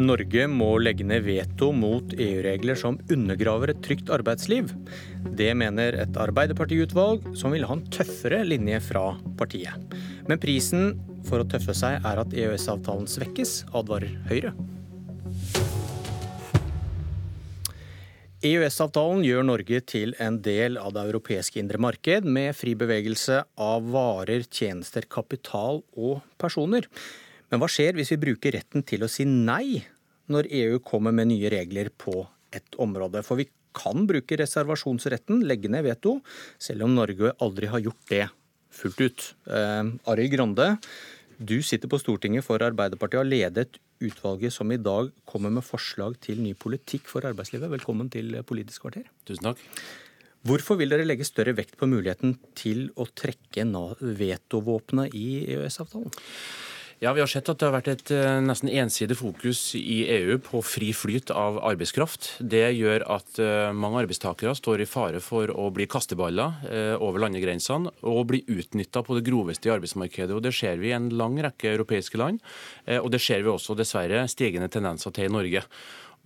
Norge må legge ned veto mot EU-regler som undergraver et trygt arbeidsliv. Det mener et Arbeiderpartiutvalg som vil ha en tøffere linje fra partiet. Men prisen for å tøffe seg er at EØS-avtalen svekkes, advarer Høyre. EØS-avtalen gjør Norge til en del av det europeiske indre marked, med fri bevegelse av varer, tjenester, kapital og personer. Men hva skjer hvis vi bruker retten til å si nei når EU kommer med nye regler på et område? For vi kan bruke reservasjonsretten, legge ned veto, selv om Norge aldri har gjort det fullt ut. Eh, Arild Grande, du sitter på Stortinget for Arbeiderpartiet og har ledet utvalget som i dag kommer med forslag til ny politikk for arbeidslivet. Velkommen til Politisk kvarter. Tusen takk. Hvorfor vil dere legge større vekt på muligheten til å trekke vetovåpenet i EØS-avtalen? Ja, Vi har sett at det har vært et eh, nesten ensidig fokus i EU på fri flyt av arbeidskraft. Det gjør at eh, mange arbeidstakere står i fare for å bli kasteballer eh, over landegrensene og bli utnytta på det groveste i arbeidsmarkedet. Og Det ser vi i en lang rekke europeiske land, og det ser vi også dessverre stigende tendenser til i Norge.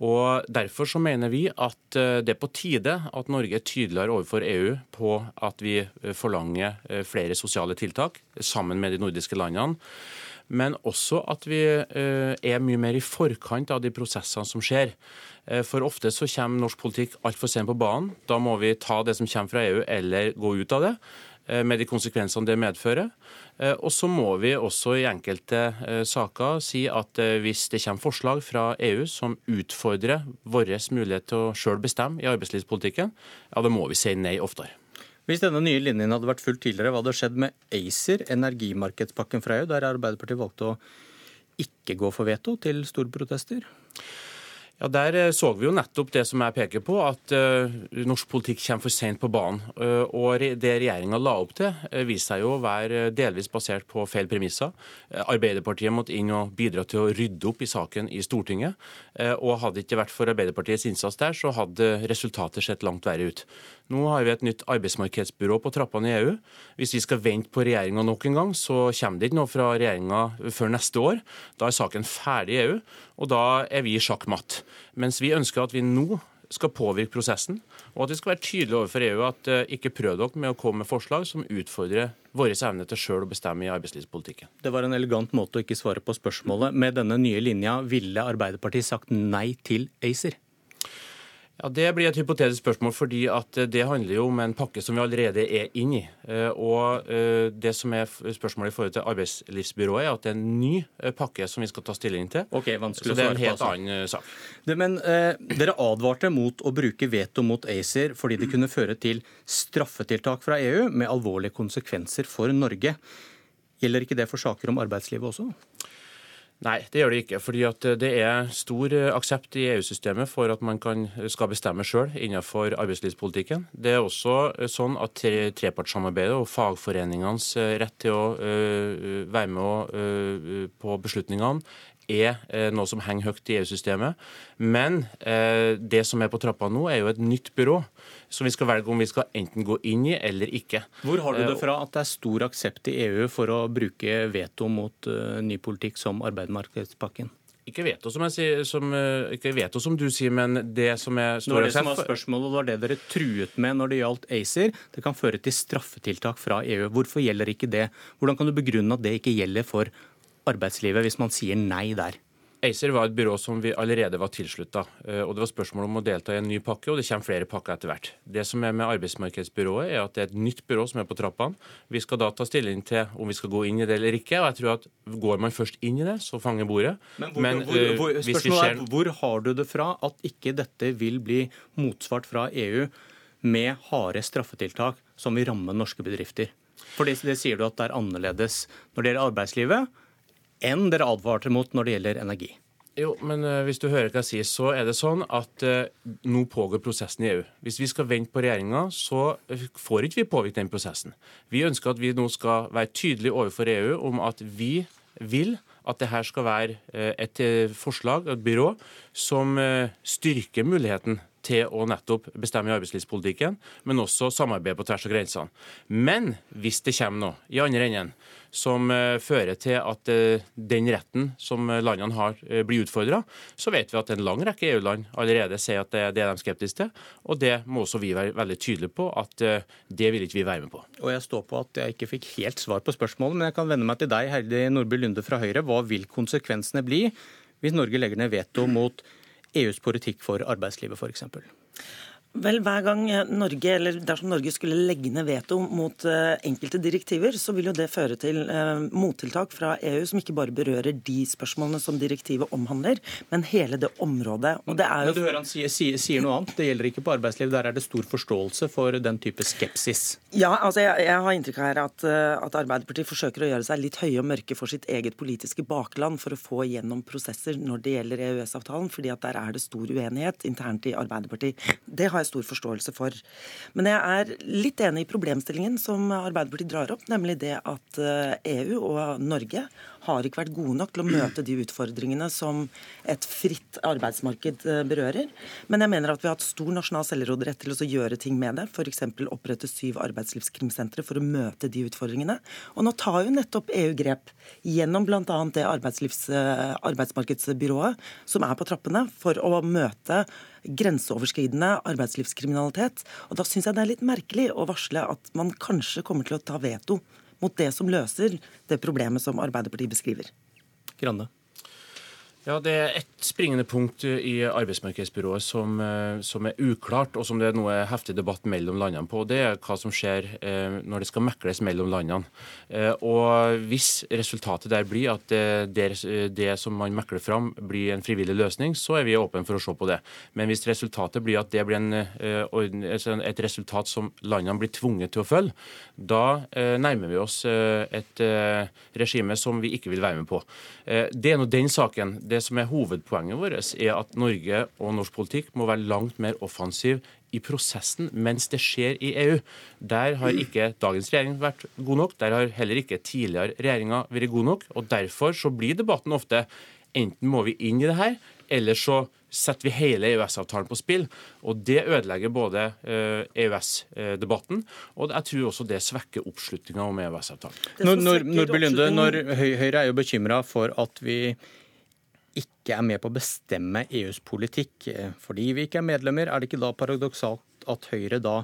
Og Derfor så mener vi at det er på tide at Norge er tydeligere overfor EU på at vi forlanger flere sosiale tiltak sammen med de nordiske landene men også at vi eh, er mye mer i forkant av de prosessene som skjer. Eh, for ofte så kommer norsk politikk altfor sent på banen. Da må vi ta det som kommer fra EU, eller gå ut av det, eh, med de konsekvensene det medfører. Og så må vi også i enkelte saker si at hvis det kommer forslag fra EU som utfordrer vår mulighet til å sjøl bestemme i arbeidslivspolitikken, ja, da må vi si nei oftere. Hvis denne nye linjen hadde vært fulgt tidligere, hva hadde skjedd med ACER, energimarkedspakken fra EU, der Arbeiderpartiet valgte å ikke gå for veto til store protester? Ja, Der eh, så vi jo nettopp det som jeg peker på, at uh, norsk politikk kommer for sent på banen. Uh, og det regjeringa la opp til, uh, viste seg jo å være delvis basert på feil premisser. Arbeiderpartiet måtte inn og bidra til å rydde opp i saken i Stortinget. og hadde det ikke vært for Arbeiderpartiets innsats der, så hadde resultatet sett langt verre ut. Nå har vi et nytt arbeidsmarkedsbyrå på trappene i EU. Hvis vi skal vente på regjeringa nok en gang, så kommer det ikke noe fra regjeringa før neste år. Da er saken ferdig i EU, og da er vi sjakkmatt. Mens vi ønsker at vi nå skal påvirke prosessen, og at vi skal være tydelige overfor EU at uh, ikke prøv dere med å komme med forslag som utfordrer vår evne til sjøl å bestemme i arbeidslivspolitikken. Det var en elegant måte å ikke svare på spørsmålet. Med denne nye linja ville Arbeiderpartiet sagt nei til ACER? Ja, Det blir et hypotetisk spørsmål, fordi at det handler jo om en pakke som vi allerede er inne i. Eh, og eh, Det som er spørsmålet i forhold til arbeidslivsbyrået, er at det er en ny eh, pakke som vi skal ta stilling til. Ok, vanskelig Så det er en helt annen sak. Men eh, Dere advarte mot å bruke veto mot ACER fordi det kunne føre til straffetiltak fra EU med alvorlige konsekvenser for Norge. Gjelder ikke det for saker om arbeidslivet også? Nei, det gjør det ikke. fordi Det er stor eh, aksept i EU-systemet for at man kan, skal bestemme sjøl innenfor arbeidslivspolitikken. Det er også eh, sånn at trepartssamarbeidet og fagforeningenes eh, rett til å være med på beslutningene er eh, noe som henger høyt i EU-systemet. Men eh, det som er på trappa nå, er jo et nytt byrå som vi skal velge om vi skal enten gå inn i eller ikke. Hvor har du det eh, fra at det er stor aksept i EU for å bruke veto mot ny politikk som arbeidsmarkedspakken? Ikke veto, som, sier, som, ikke veto som du sier, men det som er stor Det som var spørsmålet, var det dere truet med når det gjaldt ACER. Det kan føre til straffetiltak fra EU. Hvorfor gjelder ikke det? Hvordan kan du begrunne at det ikke gjelder for arbeidslivet hvis man sier nei der? ACER var et byrå som vi allerede var tilslutta. Eh, og det var spørsmål om å delta i en ny pakke, og det kommer flere pakker etter hvert. Det som er med arbeidsmarkedsbyrået, er at det er et nytt byrå som er på trappene. Vi skal da ta stilling til om vi skal gå inn i det eller ikke. og jeg tror at Går man først inn i det, så fanger bordet. Men, hvor, Men hvor, hvor, uh, spørsmålet er, hvor har du det fra at ikke dette vil bli motsvart fra EU med harde straffetiltak som vil ramme norske bedrifter? For det, det sier du at det er annerledes når det gjelder arbeidslivet enn dere advarte mot når det gjelder energi. Jo, men uh, hvis du hører hva jeg sier, så er det sånn at uh, nå pågår prosessen i EU. Hvis vi skal vente på regjeringa, så uh, får ikke vi påvirke den prosessen. Vi ønsker at vi nå skal være tydelige overfor EU om at vi vil at det her skal være et forslag, et byrå, som styrker muligheten til å nettopp bestemme i arbeidslivspolitikken, men også samarbeide på tvers av grensene. Men hvis det kommer noe i andre enden som eh, fører til at eh, den retten som landene har, eh, blir utfordra, så vet vi at en lang rekke EU-land allerede sier at det, det er de skeptiske til. Og det må også vi være veldig tydelige på at det vil ikke vi være med på. Og jeg står på at jeg ikke fikk helt svar på spørsmålet, men jeg kan vende meg til deg, Heidi Nordby Lunde fra Høyre. Hva vil konsekvensene bli hvis Norge legger ned veto mot EUs politikk for arbeidslivet f.eks.? Vel, hver gang Norge, eller Dersom Norge skulle legge ned veto mot uh, enkelte direktiver, så vil jo det føre til uh, mottiltak fra EU som ikke bare berører de spørsmålene som direktivet omhandler, men hele det området. Og det er jo... Men du hører Han sier, sier, sier, noe annet. Det gjelder ikke på arbeidsliv. Der er det stor forståelse for den type skepsis. Ja, altså jeg, jeg har inntrykk her at, uh, at Arbeiderpartiet forsøker å gjøre seg litt høye og mørke for sitt eget politiske bakland for å få igjennom prosesser når det gjelder EØS-avtalen, fordi at der er det stor uenighet internt i Arbeiderpartiet. Det har jeg stor forståelse for. Men jeg er litt enig i problemstillingen som Arbeiderpartiet drar opp, nemlig det at EU eh, e og Norge har ikke vært gode nok til å møte de utfordringene som et fritt arbeidsmarked eh, berører. Men jeg mener at vi har hatt stor nasjonal selvråderett til å gjøre ting med det. F.eks. opprette syv arbeidslivskrimsentre for å møte de utfordringene. Og nå tar jo nettopp EU grep gjennom bl.a. det eh, arbeidsmarkedsbyrået som er på trappene, for å møte grenseoverskridende arbeidslivskriminalitet. Og Da syns jeg det er litt merkelig å varsle at man kanskje kommer til å ta veto mot det som løser det problemet som Arbeiderpartiet beskriver. Grande. Ja, Det er ett springende punkt i arbeidsmarkedsbyrået som, eh, som, er uklart, og som det er noe heftig debatt mellom landene på. Det er hva som skjer eh, når det skal mekles mellom landene. Eh, og Hvis resultatet der blir at det, det, som man mekler fram, blir en frivillig løsning, så er vi åpne for å se på det. Men hvis resultatet blir at det blir en, altså et resultat som landene blir tvunget til å følge, da nærmer vi oss et regime som vi ikke vil være med på. Det er nå den saken. Det det som er hovedpoenget vårt, er at Norge og norsk politikk må være langt mer offensiv i prosessen mens det skjer i EU. Der har ikke dagens regjering vært god nok. Der har heller ikke tidligere regjeringer vært god nok. og Derfor så blir debatten ofte enten må vi inn i det her, eller så setter vi hele EØS-avtalen på spill. og Det ødelegger både EØS-debatten, eh, e og jeg tror også det svekker oppslutninga om EØS-avtalen. Når, når, når Høyre er jo bekymra for at vi ikke er med på å bestemme EUs politikk. Fordi vi ikke er medlemmer, er det ikke da paradoksalt at Høyre da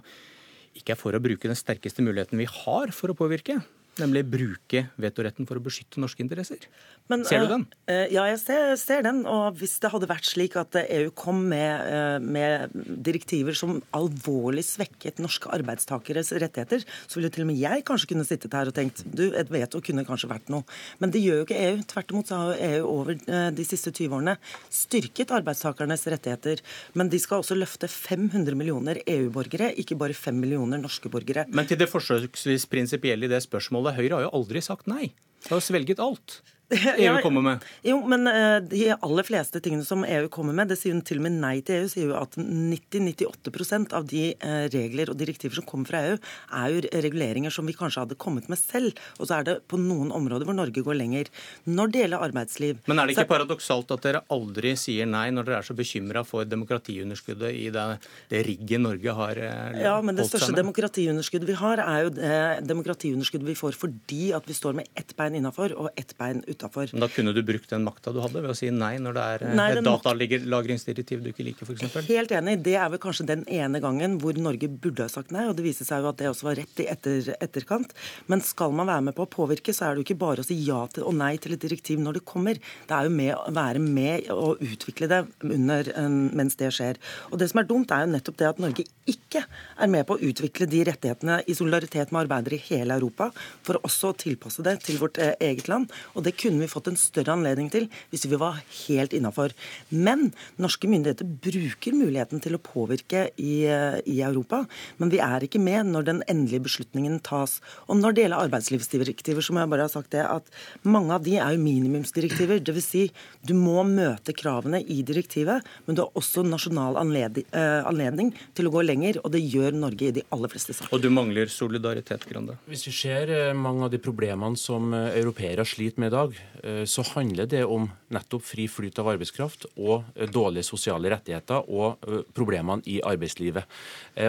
ikke er for å bruke den sterkeste muligheten vi har for å påvirke? Nemlig bruke vetoretten for å beskytte norske interesser. Men, ser du den? Uh, ja, jeg ser, ser, den. Og hvis det hadde vært slik at EU kom med, uh, med, direktiver som alvorlig svekket norske arbeidstakeres rettigheter, så ville til og med jeg kanskje kunne sittet her og tenkt du, et veto kunne kanskje vært noe. Men det gjør jo ikke EU. Tvert imot så har EU over de siste 20 årene styrket arbeidstakernes rettigheter. Men de skal også løfte 500 millioner EU-borgere, ikke bare 5 millioner norske borgere. Men til det forsøksvis prinsipielle i det spørsmålet, Høyre har jo aldri sagt nei. De har svelget alt. EU kommer med? Jo, men uh, de aller fleste tingene som EU kommer med, det sier jo til og med nei til EU, sier jo at 90-98% av de uh, regler og direktiver som kommer fra EU, er jo reguleringer som vi kanskje hadde kommet med selv. Og så er det på noen områder hvor Norge går lenger. Når det gjelder arbeidsliv Men er det ikke så... paradoksalt at dere aldri sier nei når dere er så bekymra for demokratiunderskuddet i det, det rigget Norge har uh, Ja, men det største demokratiunderskuddet vi har, er jo det demokratiunderskuddet vi får fordi at vi står med ett bein innafor og ett bein utafor utafor. Da kunne du brukt den makta du hadde ved å si nei når det er nei, et datalagringsdirektiv du ikke liker, f.eks.? Helt enig. Det er vel kanskje den ene gangen hvor Norge burde ha sagt nei, og det viser seg jo at det også var rett i etter, etterkant. Men skal man være med på å påvirke, så er det jo ikke bare å si ja til og nei til et direktiv når det kommer. Det er jo med å være med og utvikle det under, mens det skjer. Og det som er dumt, er jo nettopp det at Norge ikke er med på å utvikle de rettighetene i solidaritet med arbeidere i hele Europa, for også å tilpasse det til vårt eh, eget land. Og det kunne vi fått en større anledning til hvis vi var helt innafor. Men norske myndigheter bruker muligheten til å påvirke i, i, Europa. Men vi er ikke med når den endelige beslutningen tas. Og når det gjelder arbeidslivsdirektiver, så må jeg bare ha sagt det at mange av de er jo minimumsdirektiver. Dvs. Si, du må møte kravene i direktivet, men du har også nasjonal anledning, uh, anledning til å gå lenger. Og det gjør Norge i de aller fleste saker. Og du mangler solidaritet, Grande? Hvis vi ser eh, mange av de problemene som eh, europeere sliter med i dag, dag, eh, så handler det om nettopp fri flyt av arbeidskraft og eh, dårlige sosiale rettigheter og eh, problemene i arbeidslivet.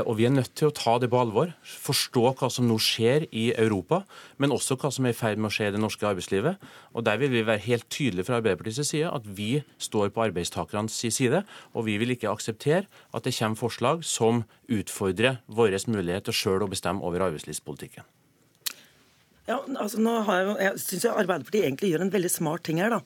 Og Vi er nødt til å ta det på alvor, forstå hva som nå skjer i Europa, men også hva som er i ferd med å skje i det norske arbeidslivet. Og Der vil vi være helt tydelige fra Arbeiderpartiets side at vi står på arbeidstakernes side, og vi vil ikke akseptere at det kommer forslag som utfordrer vår mulighet til sjøl å bestemme over arbeidslivspolitikken. Ja, altså nå har Jeg, jeg syns Arbeiderpartiet egentlig gjør en veldig smart ting her. da.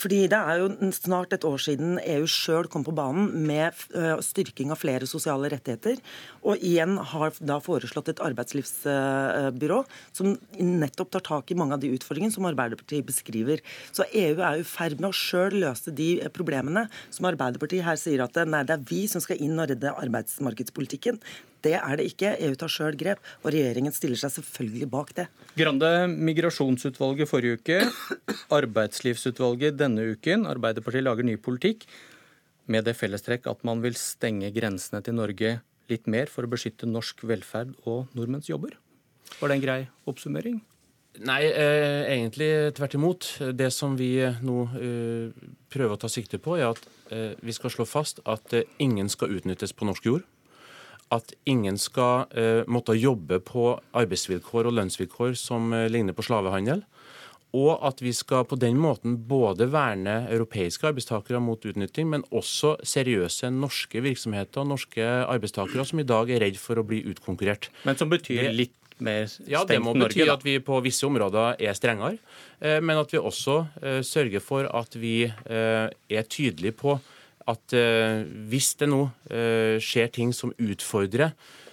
Fordi Det er jo snart et år siden EU sjøl kom på banen med styrking av flere sosiale rettigheter. Og igjen har da foreslått et arbeidslivsbyrå som nettopp tar tak i mange av de utfordringene som Arbeiderpartiet beskriver. Så EU er i ferd med å sjøl løse de problemene som Arbeiderpartiet her sier at nei, det er vi som skal inn og redde arbeidsmarkedspolitikken. Det er det ikke. EU tar sjøl grep, og regjeringen stiller seg selvfølgelig bak det. Grande, Migrasjonsutvalget forrige uke, Arbeidslivsutvalget denne uken. Arbeiderpartiet lager ny politikk med det fellestrekk at man vil stenge grensene til Norge litt mer for å beskytte norsk velferd og nordmenns jobber. Var det en grei oppsummering? Nei, eh, egentlig tvert imot. Det som vi nå eh, prøver å ta sikte på, er at eh, vi skal slå fast at eh, ingen skal utnyttes på norsk jord at ingen skal uh, måtte jobbe på arbeidsvilkår og lønnsvilkår som uh, ligner på slavehandel. Og at vi skal på den måten både verne europeiske arbeidstakere mot utnytting, men også seriøse norske virksomheter og norske arbeidstakere som i dag er redd for å bli utkonkurrert. Men som betyr litt mer stengt Norge? Ja, det må bety at vi på visse områder er strengere. Eh, men at vi også sørger for at vi er tydelige på at eh, hvis det nå eh, skjer ting som utfordrer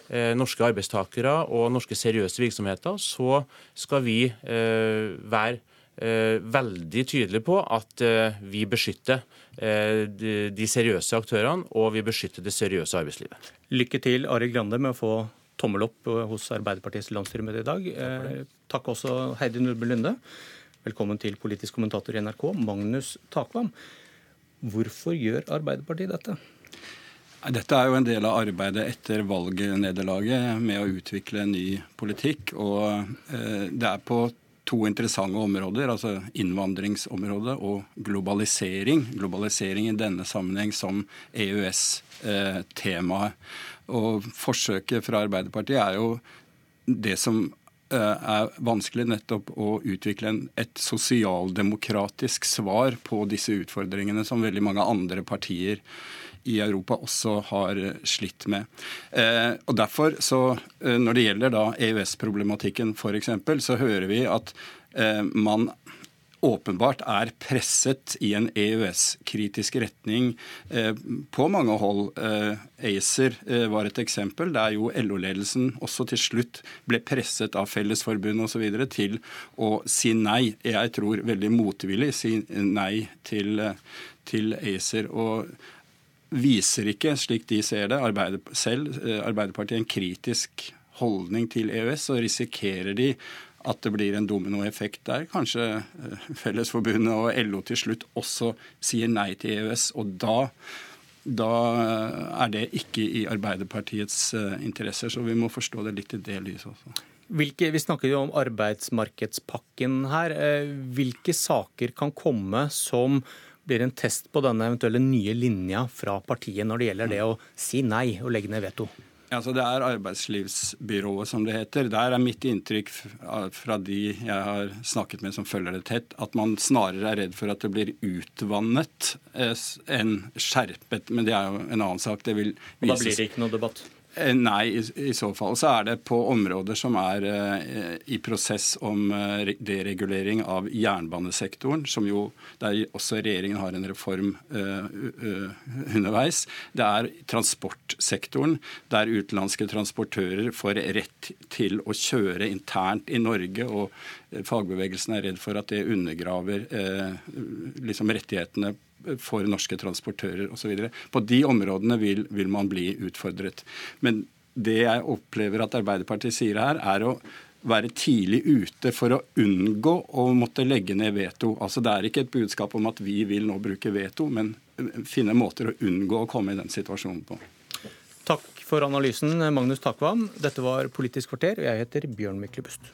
eh, norske arbeidstakere og norske seriøse virksomheter, så skal vi være veldig tydelige på at vi beskytter de seriøse aktørene og vi beskytter det seriøse arbeidslivet. Lykke til, Arild Grande, med å få tommel opp hos Arbeiderpartiets landsstyremøte i dag. Takk også Heidi Nordby Lunde. Velkommen til politisk kommentator i NRK, Magnus Takvam. Hvorfor gjør Arbeiderpartiet dette? Dette er jo en del av arbeidet etter valgnederlaget med å utvikle en ny politikk. Og eh, det er på to interessante områder, altså innvandringsområdet og globalisering. Globalisering i denne sammenheng som EØS-temaet. Og forsøket fra Arbeiderpartiet er jo det som Eh, er vanskelig nettopp å utvikle en, et sosialdemokratisk svar på disse utfordringene som veldig mange andre partier i Europa også har slitt med. Eh, og derfor, så, eh, Når det gjelder da EØS-problematikken f.eks., så hører vi at eh, man åpenbart er presset i en EØS-kritisk retning eh, på mange hold. Eh, ACER eh, var et eksempel der jo LO-ledelsen også til slutt ble presset av Fellesforbundet osv. til å si nei. Jeg tror veldig motvillig si nei til, til ACER. og viser ikke, slik de ser det, selv Arbeiderpartiet en kritisk holdning til EØS, så risikerer de at det blir en dominoeffekt der. Kanskje eh, Fellesforbundet og LO til slutt også sier nei til EØS. Og da, da er det ikke i Arbeiderpartiets eh, interesser. Så vi må forstå det litt i det lyset også. Hvilke, vi snakker jo om arbeidsmarkedspakken her. Eh, hvilke saker kan komme som blir en test på denne eventuelle nye linja fra partiet når det gjelder det å si nei og legge ned veto? Altså det er Arbeidslivsbyrået, som det heter. Der er mitt inntrykk fra de jeg har snakket med som følger det tett, at man snarere er redd for at det blir utvannet eh, enn skjerpet. Men det er jo en annen sak. Det vil vises. Da blir det ikke noe debatt? Eh, nei, i, i, så fall så er det på områder som er eh, i prosess om eh, deregulering av jernbanesektoren, som jo der også regjeringen har en reform eh, underveis. Det er transportsektoren, der utenlandske transportører får rett til å kjøre internt i Norge. og Fagbevegelsen er redd for at det undergraver eh, liksom rettighetene for norske transportører osv. På de områdene vil, vil man bli utfordret. Men det jeg opplever at Arbeiderpartiet sier her, er å være tidlig ute for å unngå å måtte legge ned veto. Altså Det er ikke et budskap om at vi vil nå bruke veto, men finne måter å unngå å komme i den situasjonen på. Takk for analysen, Magnus Takvam. Dette var Politisk kvarter, og jeg heter Bjørn Myklebust.